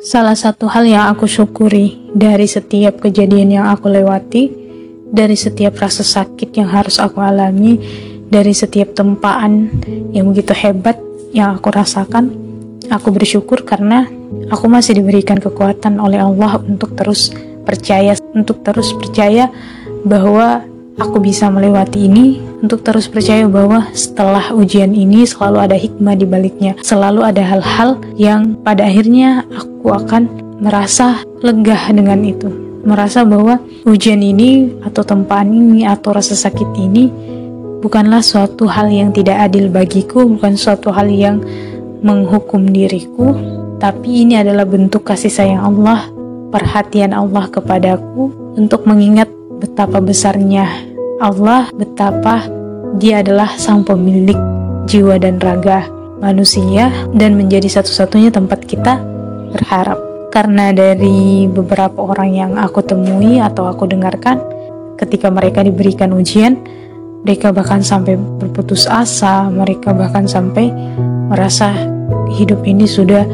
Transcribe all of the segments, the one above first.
Salah satu hal yang aku syukuri dari setiap kejadian yang aku lewati, dari setiap rasa sakit yang harus aku alami, dari setiap tempaan yang begitu hebat yang aku rasakan, aku bersyukur karena aku masih diberikan kekuatan oleh Allah untuk terus percaya, untuk terus percaya bahwa aku bisa melewati ini, untuk terus percaya bahwa setelah ujian ini selalu ada hikmah di baliknya. Selalu ada hal-hal yang pada akhirnya aku akan merasa lega dengan itu. Merasa bahwa ujian ini atau tempaan ini atau rasa sakit ini bukanlah suatu hal yang tidak adil bagiku, bukan suatu hal yang menghukum diriku, tapi ini adalah bentuk kasih sayang Allah, perhatian Allah kepadaku untuk mengingat betapa besarnya Allah betapa dia adalah sang pemilik jiwa dan raga manusia dan menjadi satu-satunya tempat kita berharap. Karena dari beberapa orang yang aku temui atau aku dengarkan ketika mereka diberikan ujian, mereka bahkan sampai berputus asa, mereka bahkan sampai merasa hidup ini sudah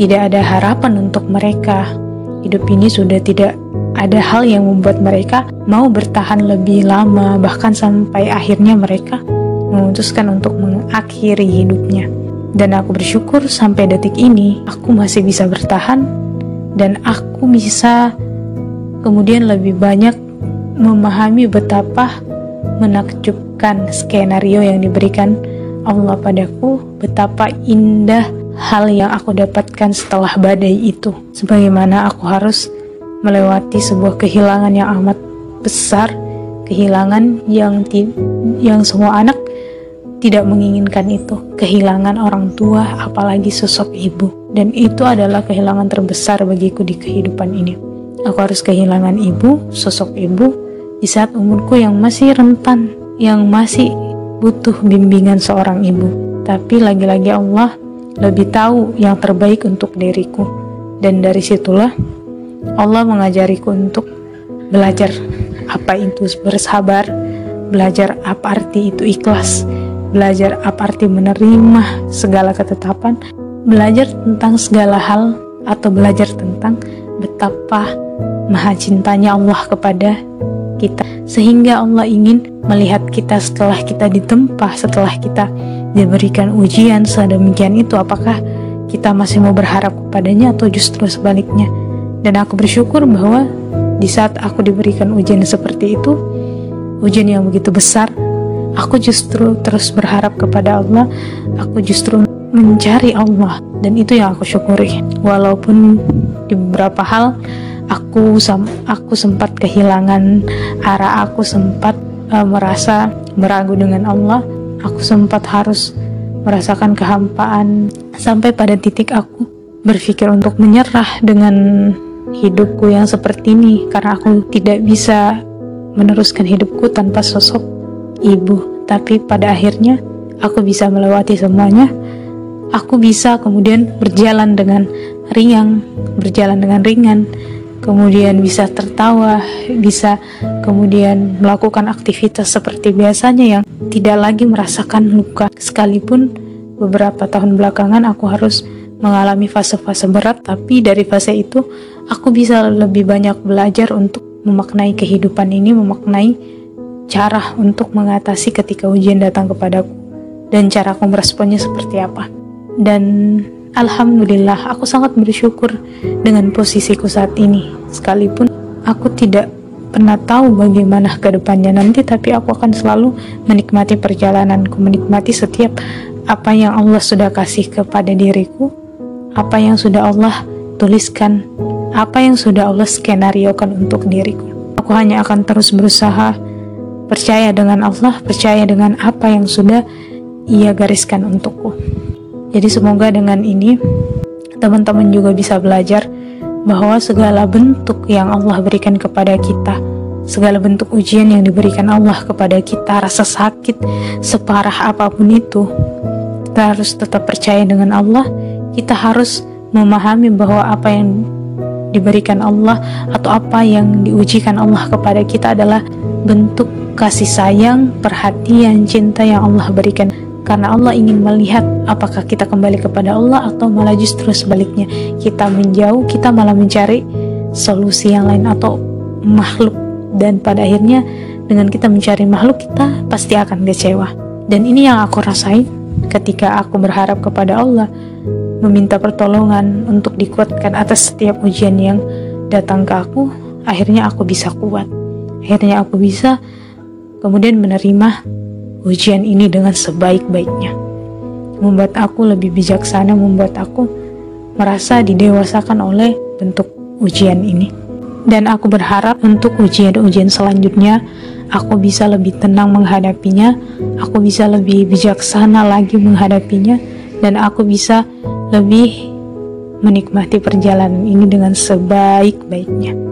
tidak ada harapan untuk mereka. Hidup ini sudah tidak ada hal yang membuat mereka mau bertahan lebih lama, bahkan sampai akhirnya mereka memutuskan untuk mengakhiri hidupnya. Dan aku bersyukur sampai detik ini aku masih bisa bertahan dan aku bisa kemudian lebih banyak memahami betapa menakjubkan skenario yang diberikan Allah padaku, betapa indah hal yang aku dapatkan setelah badai itu. Sebagaimana aku harus melewati sebuah kehilangan yang amat besar, kehilangan yang yang semua anak tidak menginginkan itu, kehilangan orang tua, apalagi sosok ibu. Dan itu adalah kehilangan terbesar bagiku di kehidupan ini. Aku harus kehilangan ibu, sosok ibu, di saat umurku yang masih rentan, yang masih butuh bimbingan seorang ibu. Tapi lagi-lagi Allah lebih tahu yang terbaik untuk diriku. Dan dari situlah Allah mengajariku untuk belajar apa itu bersabar, belajar apa arti itu ikhlas, belajar apa arti menerima segala ketetapan, belajar tentang segala hal atau belajar tentang betapa maha cintanya Allah kepada kita. Sehingga Allah ingin melihat kita setelah kita ditempa setelah kita diberikan ujian sedemikian itu apakah kita masih mau berharap kepadanya atau justru sebaliknya dan aku bersyukur bahwa di saat aku diberikan ujian seperti itu, ujian yang begitu besar, aku justru terus berharap kepada Allah, aku justru mencari Allah dan itu yang aku syukuri. Walaupun di beberapa hal aku aku sempat kehilangan arah, aku sempat uh, merasa meragu dengan Allah, aku sempat harus merasakan kehampaan. Sampai pada titik aku berpikir untuk menyerah dengan hidupku yang seperti ini karena aku tidak bisa meneruskan hidupku tanpa sosok ibu. Tapi pada akhirnya aku bisa melewati semuanya. Aku bisa kemudian berjalan dengan ringan, berjalan dengan ringan, kemudian bisa tertawa, bisa kemudian melakukan aktivitas seperti biasanya yang tidak lagi merasakan luka. Sekalipun beberapa tahun belakangan aku harus mengalami fase-fase berat, tapi dari fase itu aku bisa lebih banyak belajar untuk memaknai kehidupan ini, memaknai cara untuk mengatasi ketika ujian datang kepadaku dan cara aku meresponnya seperti apa. Dan alhamdulillah aku sangat bersyukur dengan posisiku saat ini. Sekalipun aku tidak pernah tahu bagaimana ke depannya nanti, tapi aku akan selalu menikmati perjalananku, menikmati setiap apa yang Allah sudah kasih kepada diriku apa yang sudah Allah tuliskan, apa yang sudah Allah skenariokan untuk diriku. Aku hanya akan terus berusaha percaya dengan Allah, percaya dengan apa yang sudah Ia gariskan untukku. Jadi semoga dengan ini teman-teman juga bisa belajar bahwa segala bentuk yang Allah berikan kepada kita, segala bentuk ujian yang diberikan Allah kepada kita, rasa sakit separah apa pun itu, kita harus tetap percaya dengan Allah kita harus memahami bahwa apa yang diberikan Allah atau apa yang diujikan Allah kepada kita adalah bentuk kasih sayang, perhatian, cinta yang Allah berikan. Karena Allah ingin melihat apakah kita kembali kepada Allah atau malah justru sebaliknya. Kita menjauh kita malah mencari solusi yang lain atau makhluk. Dan pada akhirnya dengan kita mencari makhluk kita pasti akan kecewa. Dan ini yang aku rasain ketika aku berharap kepada Allah meminta pertolongan untuk dikuatkan atas setiap ujian yang datang ke aku akhirnya aku bisa kuat akhirnya aku bisa kemudian menerima ujian ini dengan sebaik-baiknya. Membuat aku lebih bijaksana, membuat aku merasa didewasakan oleh bentuk ujian ini. Dan aku berharap untuk ujian-ujian selanjutnya, aku bisa lebih tenang menghadapinya, aku bisa lebih bijaksana lagi menghadapinya, dan aku bisa lebih menikmati perjalanan ini dengan sebaik-baiknya.